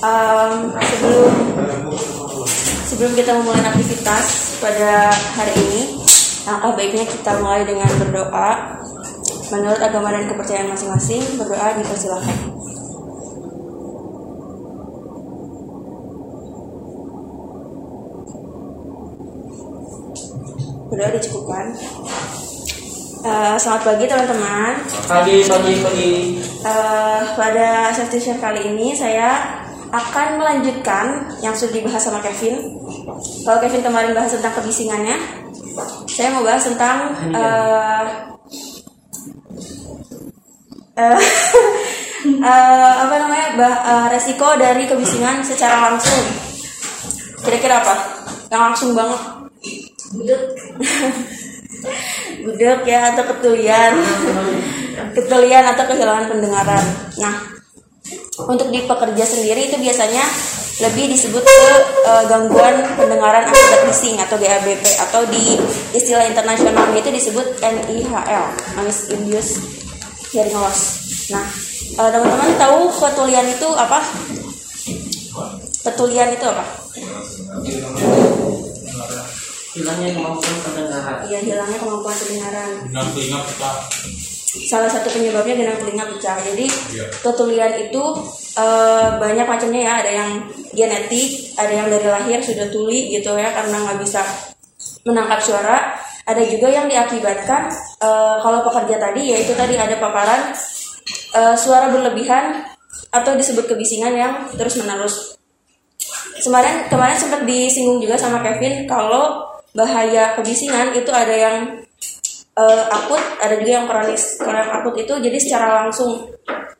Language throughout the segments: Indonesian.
Um, sebelum sebelum kita memulai aktivitas pada hari ini langkah baiknya kita mulai dengan berdoa menurut agama dan kepercayaan masing-masing berdoa dipersilakan berdoa dicukupkan Uh, selamat pagi teman-teman. Pagi, pagi, pagi. Uh, pada sesi share kali ini saya akan melanjutkan yang sudah dibahas sama Kevin. Kalau Kevin kemarin bahas tentang kebisingannya, saya mau bahas tentang uh, uh, uh, apa namanya bah, uh, resiko dari kebisingan secara langsung. Kira-kira apa? Yang langsung banget. Gudeg ya atau ketulian, ketulian atau kehilangan pendengaran. Nah, untuk di pekerja sendiri itu biasanya lebih disebut ke uh, gangguan pendengaran akibat bising atau GABP atau di istilah internasionalnya itu disebut NIHL noise induced hearing loss. Nah, uh, teman-teman tahu ketulian itu apa? Ketulian itu apa? Hilangnya kemampuan pendengaran. Iya, hilangnya kemampuan pendengaran. Dengan telinga pecah. Salah satu penyebabnya dengan telinga pecah. Jadi Iya. ketulian itu eh, banyak macamnya ya. Ada yang genetik, ada yang dari lahir sudah tuli gitu ya karena nggak bisa menangkap suara. Ada juga yang diakibatkan eh, kalau pekerja tadi yaitu tadi ada paparan eh, suara berlebihan atau disebut kebisingan yang terus menerus. Kemarin kemarin sempat disinggung juga sama Kevin kalau bahaya kebisingan itu ada yang eh, akut, ada juga yang kronis. Kalau yang akut itu jadi secara langsung.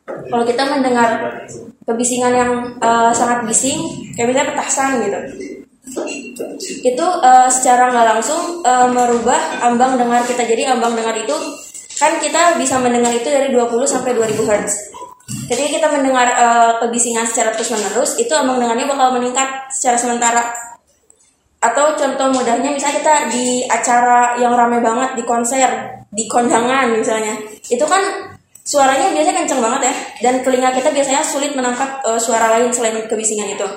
Kalau kita mendengar kebisingan yang eh, sangat bising, kayak misalnya petasan gitu, itu eh, secara nggak langsung eh, merubah ambang dengar kita. Jadi ambang dengar itu kan kita bisa mendengar itu dari 20 sampai 2000 Hz. Ketika kita mendengar eh, kebisingan secara terus menerus, itu ambang dengarnya bakal meningkat secara sementara atau contoh mudahnya misalnya kita di acara yang ramai banget di konser di kondangan misalnya. Itu kan suaranya biasanya kenceng banget ya. Dan telinga kita biasanya sulit menangkap eh, suara lain selain kebisingan itu.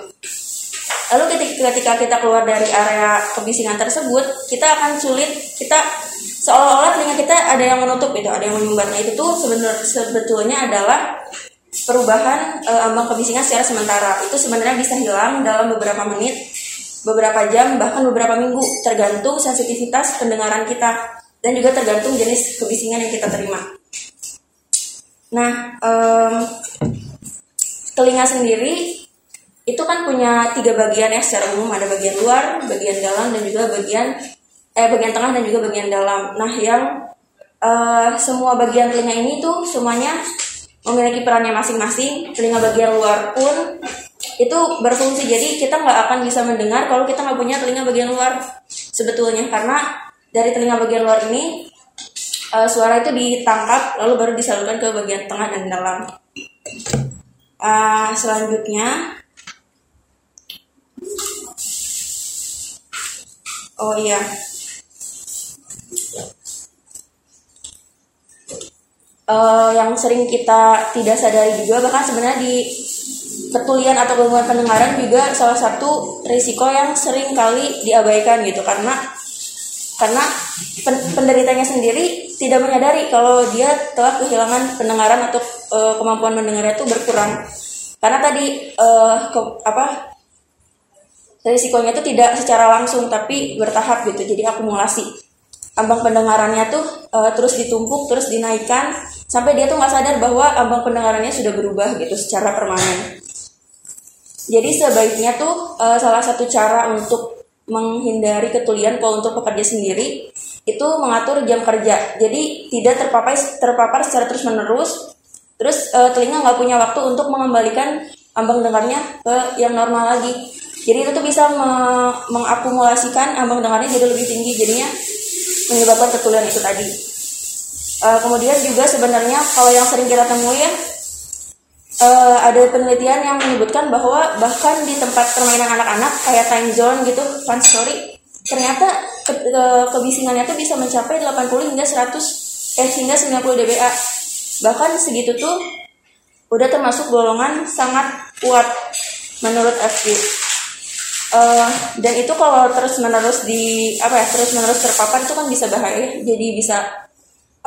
Lalu ketika, ketika kita keluar dari area kebisingan tersebut kita akan sulit kita seolah-olah telinga kita ada yang menutup itu ada yang menyumbat nah itu tuh sebenar, sebetulnya adalah perubahan eh, ambang kebisingan secara sementara. Itu sebenarnya bisa hilang dalam beberapa menit beberapa jam bahkan beberapa minggu tergantung sensitivitas pendengaran kita dan juga tergantung jenis kebisingan yang kita terima. Nah, em, telinga sendiri itu kan punya tiga bagian ya secara umum ada bagian luar, bagian dalam dan juga bagian eh bagian tengah dan juga bagian dalam. Nah, yang eh, semua bagian telinga ini tuh semuanya memiliki perannya masing-masing. Telinga bagian luar pun itu berfungsi jadi kita nggak akan bisa mendengar kalau kita nggak punya telinga bagian luar sebetulnya karena dari telinga bagian luar ini eh, suara itu ditangkap lalu baru disalurkan ke bagian tengah dan dalam. Eh, selanjutnya Oh iya. Eh, yang sering kita tidak sadari juga bahkan sebenarnya di ketulian atau gangguan pendengaran juga salah satu risiko yang sering kali diabaikan gitu. Karena karena pen, penderitanya sendiri tidak menyadari kalau dia telah kehilangan pendengaran atau e, kemampuan mendengarnya itu berkurang. Karena tadi e, ke, apa risikonya itu tidak secara langsung tapi bertahap gitu jadi akumulasi. Ambang pendengarannya tuh e, terus ditumpuk terus dinaikkan sampai dia tuh nggak sadar bahwa ambang pendengarannya sudah berubah gitu secara permanen jadi sebaiknya tuh uh, salah satu cara untuk menghindari ketulian kalau untuk pekerja sendiri itu mengatur jam kerja. Jadi tidak terpapar terpapar secara terus menerus. Terus uh, telinga nggak punya waktu untuk mengembalikan ambang dengarnya ke yang normal lagi. Jadi itu tuh bisa me mengakumulasikan ambang dengarnya jadi lebih tinggi. Jadinya menyebabkan ketulian itu tadi. Uh, kemudian juga sebenarnya kalau yang sering kita temuin uh, ada penelitian yang menyebutkan bahwa bahkan di tempat permainan anak-anak kayak time zone gitu fun story ternyata ke, ke, kebisingannya tuh bisa mencapai 80 hingga 100 eh hingga 90 dBA. Bahkan segitu tuh udah termasuk golongan sangat kuat menurut FQ uh, eh, dan itu kalau terus menerus di apa ya terus menerus terpapar itu kan bisa bahaya jadi bisa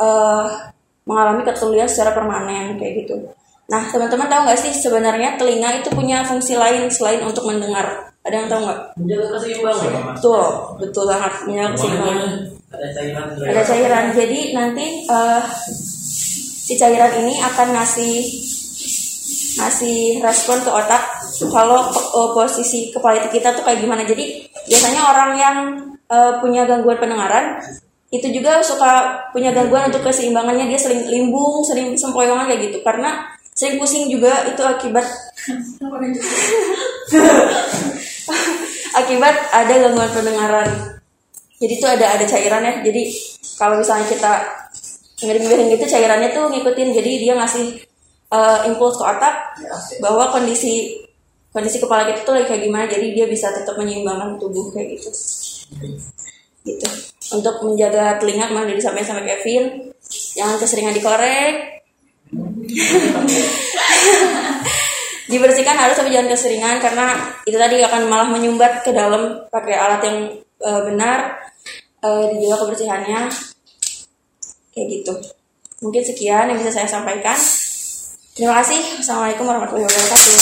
uh, mengalami ketulian secara permanen kayak gitu Nah, teman-teman tahu nggak sih sebenarnya telinga itu punya fungsi lain selain untuk mendengar? Ada yang tahu nggak? Menjaga keseimbangan. Betul, betul banget menjaga keseimbangan. Ada cairan. Ada cairan. Jadi nanti uh, si cairan ini akan ngasih ngasih respon ke otak kalau uh, posisi kepala kita tuh kayak gimana. Jadi biasanya orang yang uh, punya gangguan pendengaran itu juga suka punya gangguan untuk keseimbangannya dia sering limbung, sering sempoyongan kayak gitu karena saya pusing juga itu akibat akibat ada gangguan pendengaran. Jadi itu ada ada cairan ya. Jadi kalau misalnya kita ngirim-ngirim gitu cairannya tuh ngikutin. Jadi dia ngasih uh, impuls ke otak bahwa kondisi kondisi kepala kita tuh lagi kayak gimana. Jadi dia bisa tetap menyeimbangkan tubuh kayak gitu. Gitu. Untuk menjaga telinga kemarin disampaikan sama Kevin, jangan keseringan dikorek, dibersihkan harus tapi jangan keseringan karena itu tadi akan malah menyumbat ke dalam pakai alat yang uh, benar uh, dijaga kebersihannya. Kayak gitu. Mungkin sekian yang bisa saya sampaikan. Terima kasih. Assalamualaikum warahmatullahi wabarakatuh